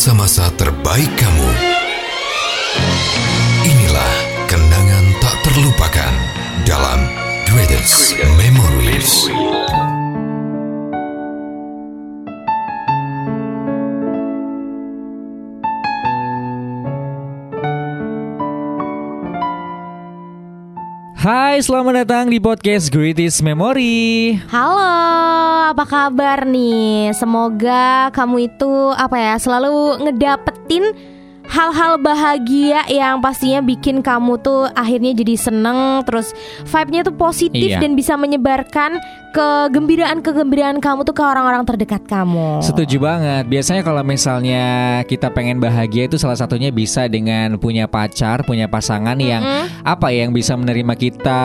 masa-masa terbaik kamu. Inilah kenangan tak terlupakan dalam Greatest Memories. Hai, selamat datang di podcast Greatest Memory. Halo, apa kabar nih? Semoga kamu itu apa ya selalu ngedapetin hal-hal bahagia yang pastinya bikin kamu tuh akhirnya jadi seneng terus vibe-nya tuh positif Iya. dan bisa menyebarkan kegembiraan-kegembiraan kamu tuh ke orang-orang terdekat kamu. Setuju banget. Biasanya kalau misalnya kita pengen bahagia itu salah satunya bisa dengan punya pacar, punya pasangan yang apa ya yang bisa menerima kita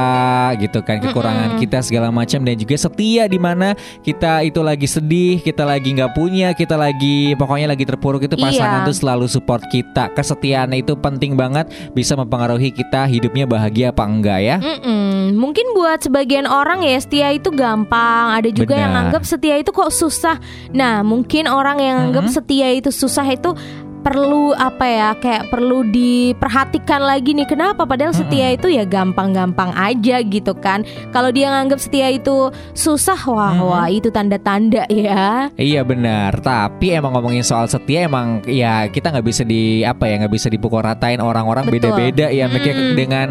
gitu kan kekurangan kita segala macam dan juga setia di mana kita itu lagi sedih, kita lagi nggak punya, kita lagi pokoknya lagi terpuruk itu pasangan Iya. tuh selalu support kita. Kesetiaan itu penting banget bisa mempengaruhi kita hidupnya bahagia apa enggak ya. Mm-mm. Mungkin buat sebagian orang ya setia itu gampang. Ada juga yang Benar. anggap setia itu kok susah. Nah, mungkin orang yang anggap setia itu susah itu perlu apa ya kayak perlu diperhatikan lagi nih. Kenapa? Padahal setia itu ya gampang-gampang aja gitu kan. Kalau dia nganggap setia itu susah wah wah itu tanda-tanda ya. Iya benar, tapi emang ngomongin soal setia emang ya kita nggak bisa di apa ya nggak bisa dipukul ratain orang-orang beda-beda ya mikir Mm. dengan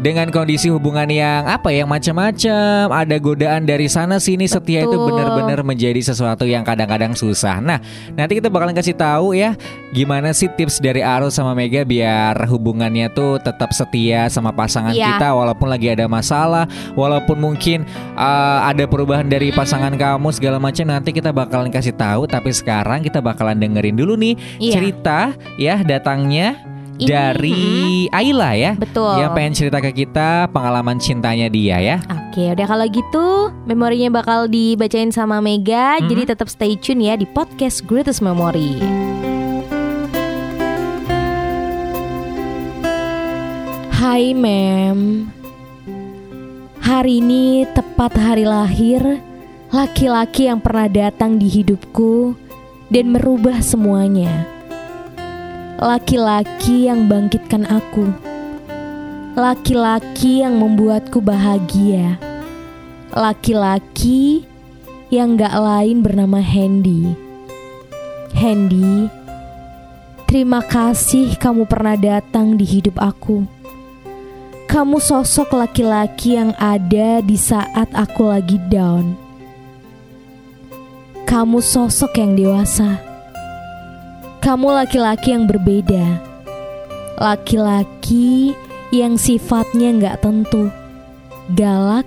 dengan kondisi hubungan yang apa ya, yang macam-macam ada godaan dari sana sini setia itu Betul. benar-benar menjadi sesuatu yang kadang-kadang susah. Nah nanti kita bakalan kasih tahu ya gimana sih tips dari Arul sama Mega biar hubungannya tuh tetap setia sama pasangan Iya. kita walaupun lagi ada masalah, walaupun mungkin uh, ada perubahan dari pasangan kamu segala macam nanti kita bakalan kasih tahu tapi sekarang kita bakalan dengerin dulu nih Iya. cerita ya datangnya Ini, dari Ayla ya betul yang pengen cerita ke kita pengalaman cintanya dia ya. Oke, udah kalau gitu memorinya bakal dibacain sama Mega, Mhm. jadi tetap stay tune ya di podcast Greatest Memory. Hai Mem, hari ini tepat hari lahir laki-laki yang pernah datang di hidupku dan merubah semuanya. Laki-laki yang bangkitkan aku laki-laki yang membuatku bahagia, laki-laki yang gak lain bernama Hendy. Hendy, terima kasih kamu pernah datang di hidup aku. Kamu sosok laki-laki yang ada di saat aku lagi down. Kamu sosok yang dewasa. Kamu laki-laki yang berbeda. Laki-laki yang sifatnya nggak tentu, galak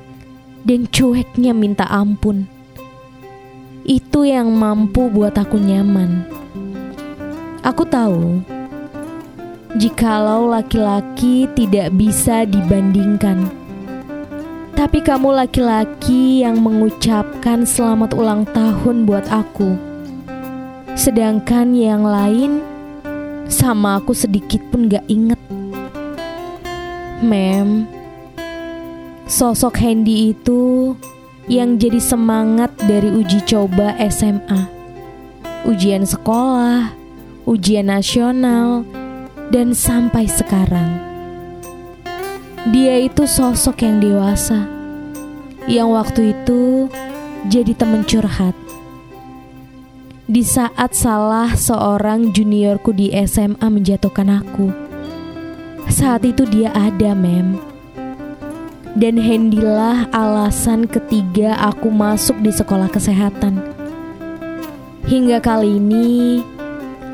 dan cueknya minta ampun. Itu yang mampu buat aku nyaman. Aku tahu, jikalau laki-laki tidak bisa dibandingkan, tapi kamu laki-laki yang mengucapkan selamat ulang tahun buat aku. Sedangkan yang lain sama aku sedikit pun gak inget. Mem, sosok Hendy itu yang jadi semangat dari uji coba SMA, ujian sekolah, ujian nasional, dan sampai sekarang. Dia itu sosok yang dewasa, yang waktu itu jadi temen curhat. Di saat salah seorang juniorku di SMA menjatuhkan aku. Saat itu dia ada, Mem. Dan Hendilah alasan ketiga aku masuk di sekolah kesehatan. Hingga kali ini,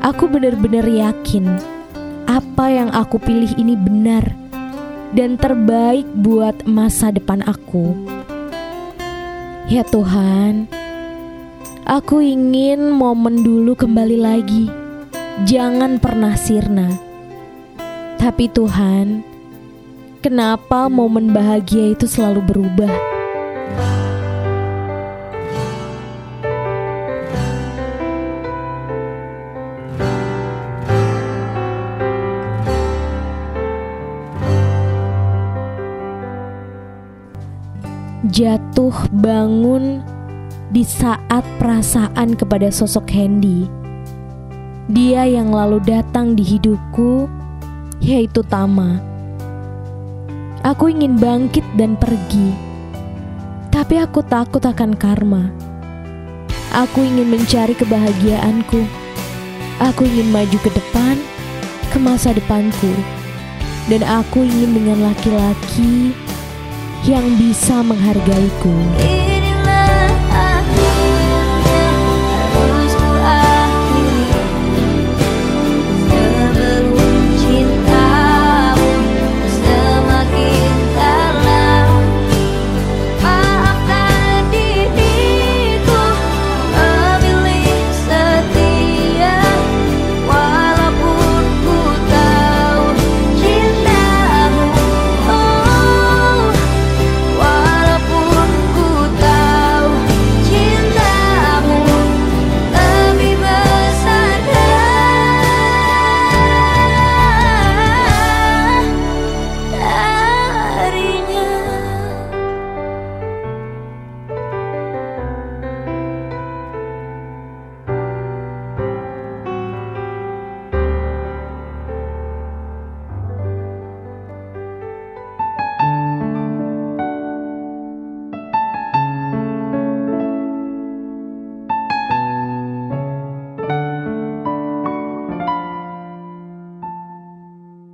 aku benar-benar yakin apa yang aku pilih ini benar dan terbaik buat masa depan aku. Ya Tuhan, aku ingin momen dulu kembali lagi. Jangan pernah sirna. Tapi Tuhan, kenapa momen bahagia itu selalu berubah? Jatuh bangun di saat perasaan kepada sosok Hendy dia yang lalu datang di hidupku, yaitu Tama. Aku ingin bangkit dan pergi, tapi aku takut akan karma. Aku ingin mencari kebahagiaanku. Aku ingin maju ke depan, ke masa depanku, dan aku ingin dengan laki-laki yang bisa menghargaiku. Inilah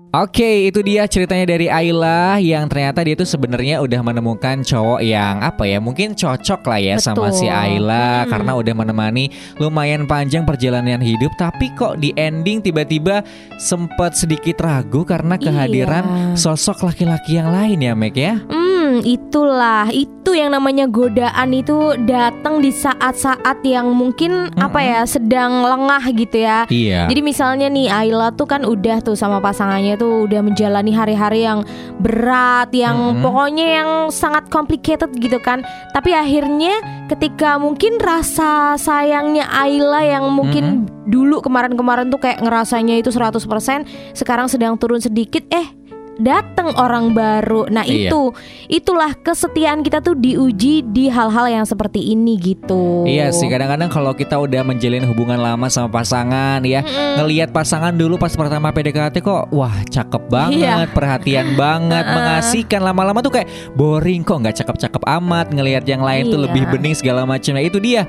Oke, itu dia ceritanya dari Ayla yang ternyata dia tuh sebenarnya udah menemukan cowok yang apa ya, mungkin cocok lah ya sama si Betul. Ayla Hmm. karena udah menemani lumayan panjang perjalanan hidup, tapi kok di ending tiba-tiba sempet sedikit ragu karena kehadiran Iya. sosok laki-laki yang lain ya, Meg ya. Hmm, itulah itu yang namanya godaan itu datang di saat-saat yang mungkin apa ya sedang lengah gitu ya. Iya. Jadi misalnya nih Ayla tuh kan udah tuh sama pasangannya tuh udah menjalani hari-hari yang berat, yang Mm-mm. pokoknya yang sangat complicated gitu kan. Tapi akhirnya ketika mungkin rasa sayangnya Ayla yang mungkin dulu kemarin-kemarin tuh kayak ngerasanya itu 100%, sekarang sedang turun sedikit eh datang orang baru. Nah, Iya. itu itulah kesetiaan kita tuh diuji di hal-hal yang seperti ini gitu. Iya sih kadang-kadang kalau kita udah menjalin hubungan lama sama pasangan ya ngelihat pasangan dulu pas pertama PDKT kok wah cakep banget Iya. perhatian banget mengasihkan lama-lama tuh kayak boring kok nggak cakep-cakep amat ngelihat yang lain tuh Iya. lebih bening segala macam Nah, itu dia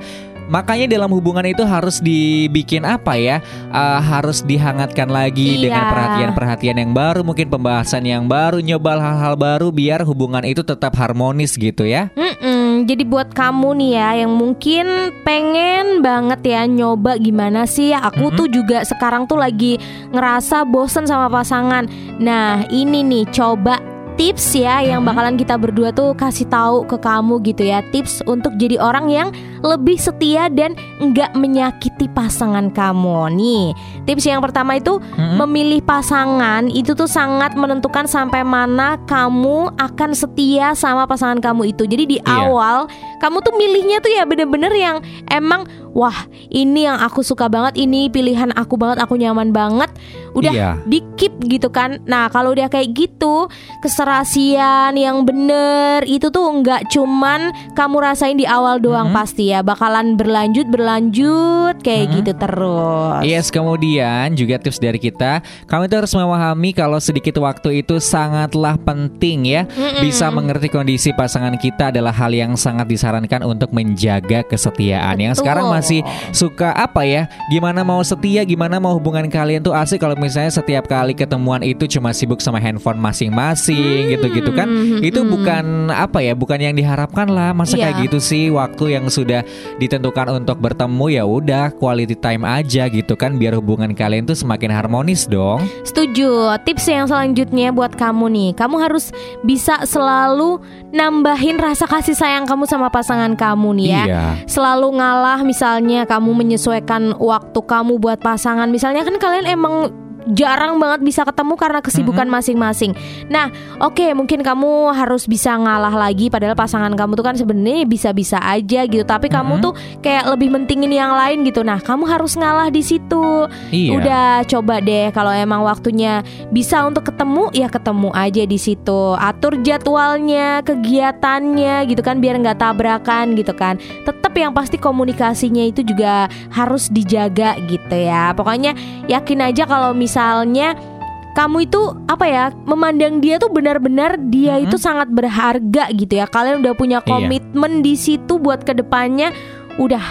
Makanya dalam hubungan itu harus dibikin apa ya? Eh, harus dihangatkan lagi Iya. dengan perhatian-perhatian yang baru, mungkin pembahasan yang baru, nyoba hal-hal baru biar hubungan itu tetap harmonis gitu ya. Mm-mm, jadi buat kamu nih ya yang mungkin pengen banget ya nyoba gimana sih aku tuh juga sekarang tuh lagi ngerasa bosen sama pasangan. Nah ini nih coba tips ya yang bakalan kita berdua tuh kasih tahu ke kamu gitu ya. Tips untuk jadi orang yang lebih setia dan nggak menyakiti pasangan kamu. Nih tips yang pertama itu memilih pasangan itu tuh sangat menentukan sampai mana kamu akan setia sama pasangan kamu itu. Jadi di Iya. awal kamu tuh milihnya tuh ya bener-bener yang emang wah ini yang aku suka banget ini pilihan aku banget aku nyaman banget udah Iya. di keep gitu kan nah kalau udah kayak gitu keserasian yang bener itu tuh nggak cuman kamu rasain di awal doang pasti ya bakalan berlanjut berlanjut kayak gitu terus Yes, kemudian juga tips dari kita, kamu itu harus memahami kalau sedikit waktu itu sangatlah penting ya. Bisa mengerti kondisi pasangan kita adalah hal yang sangat disarankan untuk menjaga kesetiaan. Yang Betul. sekarang masih suka apa ya? Gimana mau setia, gimana mau hubungan kalian tuh asik kalau misalnya setiap kali ketemuan itu cuma sibuk sama handphone masing-masing gitu-gitu kan. Itu bukan apa ya? Bukan yang diharapkan lah. Masa Iya. kayak gitu sih waktu yang sudah ditentukan untuk bertemu ya udah quality time aja gitu kan biar hubungan kalian tuh semakin harmonis dong. Setuju. Tips yang selanjutnya buat kamu nih, kamu harus bisa selalu nambahin rasa kasih sayang kamu sama pasangan kamu nih ya. Iya. Selalu ngalah misalnya kamu menyesuaikan waktu kamu buat pasangan. Misalnya kan kalian emang jarang banget bisa ketemu karena kesibukan masing-masing. Nah, oke mungkin kamu harus bisa ngalah lagi padahal pasangan kamu tuh kan sebenarnya bisa-bisa aja gitu, tapi kamu tuh kayak lebih mentingin yang lain gitu. Nah, kamu harus ngalah di situ. Iya. Udah coba deh kalau emang waktunya bisa untuk ketemu ya ketemu aja di situ. Atur jadwalnya, kegiatannya gitu kan biar nggak tabrakan gitu kan. Tetap yang pasti komunikasinya itu juga harus dijaga gitu ya. Pokoknya yakin aja kalau misalnya kamu itu apa ya memandang dia tuh benar-benar dia itu sangat berharga gitu ya. Kalian udah punya Iya. komitmen di situ buat ke depannya udah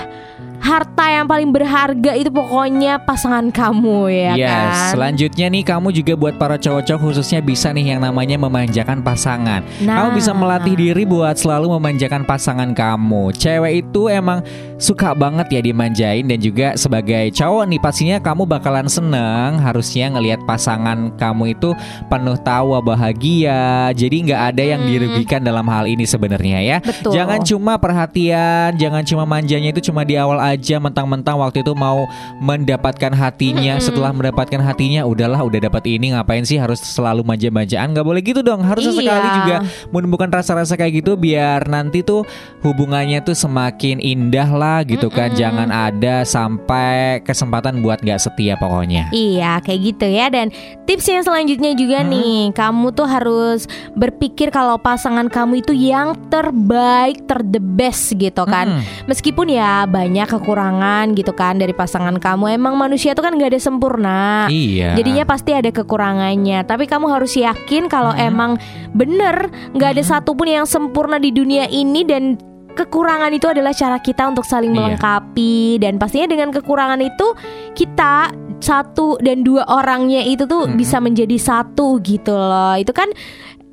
harta yang paling berharga itu pokoknya pasangan kamu ya Yes, kan. selanjutnya nih kamu juga buat para cowok-cowok khususnya bisa nih yang namanya memanjakan pasangan. Nah. Kamu bisa melatih diri buat selalu memanjakan pasangan kamu. Cewek itu emang suka banget ya dimanjain dan juga sebagai cowok nih pastinya kamu bakalan seneng harusnya ngelihat pasangan kamu itu penuh tawa bahagia. Jadi nggak ada yang dirugikan dalam hal ini sebenarnya ya. Betul. Jangan cuma perhatian, jangan cuma manjanya itu cuma di awal aja mentang-mentang waktu itu mau mendapatkan hatinya. Setelah mendapatkan hatinya udahlah udah dapat ini ngapain sih harus selalu manja-manjaan? nggak boleh gitu dong. Harus Iya. sekali juga menumbuhkan rasa-rasa kayak gitu biar nanti tuh hubungannya tuh semakin indah lah gitu kan. Jangan ada sampai kesempatan buat nggak setia pokoknya. Iya kayak gitu ya dan tips yang selanjutnya juga nih kamu tuh harus berpikir kalau pasangan kamu itu yang terbaik ter the best gitu kan meskipun ya banyak kekurangan gitu kan dari pasangan kamu. Emang manusia tuh kan nggak ada sempurna. Iya. jadinya pasti ada kekurangannya. Tapi kamu harus yakin kalau emang bener nggak ada satupun yang sempurna di dunia ini dan kekurangan itu adalah cara kita untuk saling Iya. melengkapi. Dan pastinya dengan kekurangan itu kita satu dan dua orangnya itu tuh bisa menjadi satu gitu loh. Itu kan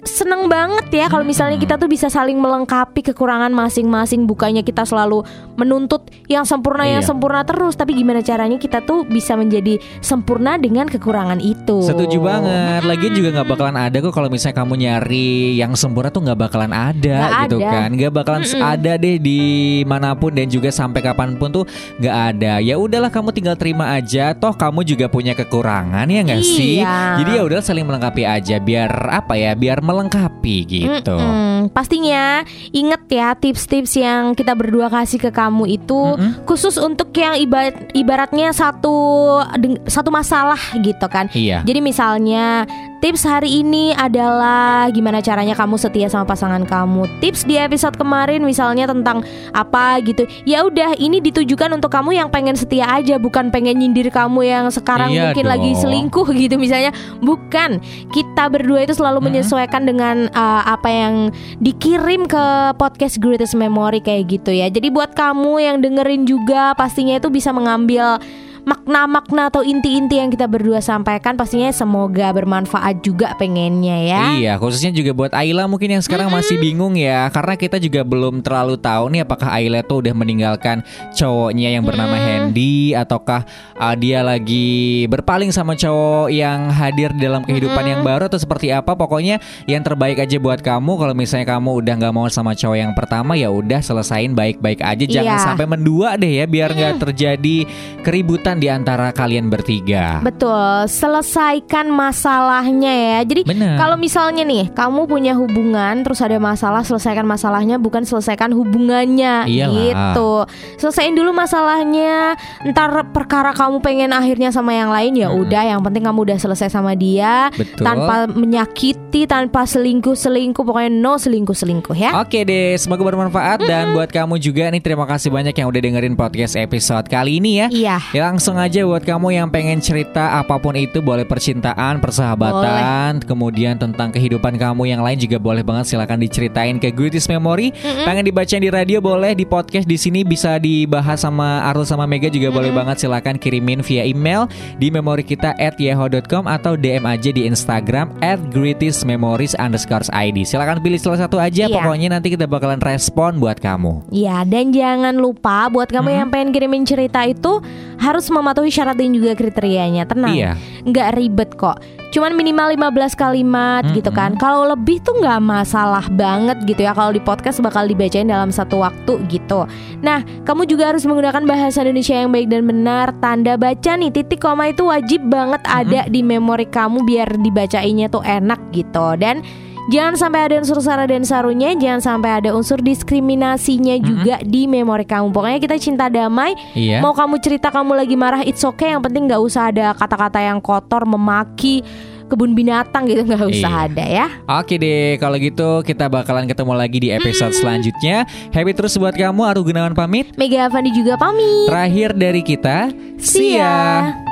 seneng banget ya kalau misalnya kita tuh bisa saling melengkapi kekurangan masing-masing bukannya kita selalu menuntut yang sempurna yang Iya. sempurna terus tapi gimana caranya kita tuh bisa menjadi sempurna dengan kekurangan itu Setuju banget. Lagian juga nggak bakalan ada kok kalau misalnya kamu nyari yang sempurna tuh nggak bakalan ada Nggak gitu ada. kan. Nggak bakalan ada deh di mana pun dan juga sampai kapan pun tuh nggak ada. Ya udahlah kamu tinggal terima aja. Toh kamu juga punya kekurangan ya nggak sih? Iya. Jadi ya udah saling melengkapi aja. Biar apa ya? Biar melengkapi gitu. Mm-mm. Pastinya inget ya tips-tips yang kita berdua kasih ke kamu itu khusus untuk yang ibarat ibaratnya satu satu masalah gitu kan. Iya. Jadi misalnya tips hari ini adalah gimana caranya kamu setia sama pasangan kamu. Tips di episode kemarin misalnya tentang apa gitu. Ya udah ini ditujukan untuk kamu yang pengen setia aja bukan pengen nyindir kamu yang sekarang Iya mungkin lagi dong. selingkuh gitu misalnya. Bukan. Kita berdua itu selalu menyesuaikan dengan uh, apa yang dikirim ke podcast Greatest Memory kayak gitu ya. Jadi buat kamu yang dengerin juga pastinya itu bisa mengambil makna-makna atau inti-inti yang kita berdua sampaikan pastinya semoga bermanfaat juga pengennya ya. Iya, khususnya juga buat Ayla mungkin yang sekarang masih bingung ya, karena kita juga belum terlalu tahu nih apakah Ayla tuh udah meninggalkan cowoknya yang bernama Hendy ataukah uh, dia lagi berpaling sama cowok yang hadir di dalam kehidupan yang baru atau seperti apa. Pokoknya yang terbaik aja buat kamu. Kalau misalnya kamu udah nggak mau sama cowok yang pertama ya udah selesain baik-baik aja, jangan Iya. sampai mendua deh ya biar nggak terjadi keributan di antara kalian bertiga. Betul, selesaikan masalahnya ya. Jadi kalau misalnya nih kamu punya hubungan terus ada masalah, selesaikan masalahnya bukan selesaikan hubungannya Iyalah. gitu. Selesaiin dulu masalahnya. Ntar perkara kamu pengen akhirnya sama yang lain ya udah, yang penting kamu udah selesai sama dia Betul. tanpa menyakiti, tanpa selingkuh-selingkuh, pokoknya no selingkuh-selingkuh ya. Oke deh, semoga bermanfaat dan buat kamu juga nih terima kasih banyak yang udah dengerin podcast episode kali ini ya. Iya. Ya langsung aja buat kamu yang pengen cerita apa pun itu boleh percintaan, persahabatan, kemudian tentang kehidupan kamu yang lain juga boleh banget silakan diceritain ke Greatest Memory. Pengen dibacain di radio boleh, di podcast di sini bisa dibahas sama Arul sama Mega juga boleh banget silakan kirimin via email di memori kita at yahoo.com atau DM aja di Instagram at greatest memories underscore ID. Silakan pilih salah satu aja, Iya. pokoknya nanti kita bakalan respon buat kamu. Ya, dan jangan lupa buat kamu yang pengen kirimin cerita itu harus mematuhi syarat dan juga kriterianya. Tenang. Iya. Nggak ribet kok. Cuman minimal 15 kalimat gitu kan. Kalau lebih tuh nggak masalah banget gitu ya. Kalau di podcast bakal dibacain dalam satu waktu gitu. Nah, kamu juga harus menggunakan bahasa Indonesia yang baik dan benar. Tanda baca nih titik koma itu wajib banget ada di memori kamu biar dibacainnya tuh enak gitu. Dan Jangan sampai ada unsur sara dan sarunya, jangan sampai ada unsur diskriminasinya juga di memori kamu. Pokoknya kita cinta damai. Iya. Mau kamu cerita kamu lagi marah, it's okay. Yang penting nggak usah ada kata-kata yang kotor, memaki kebun binatang gitu nggak usah Iya. ada ya. Oke deh, kalau gitu kita bakalan ketemu lagi di episode selanjutnya. Happy terus buat kamu, Aru Gunawan pamit. Mega Avandi juga pamit. Terakhir dari kita, See ya.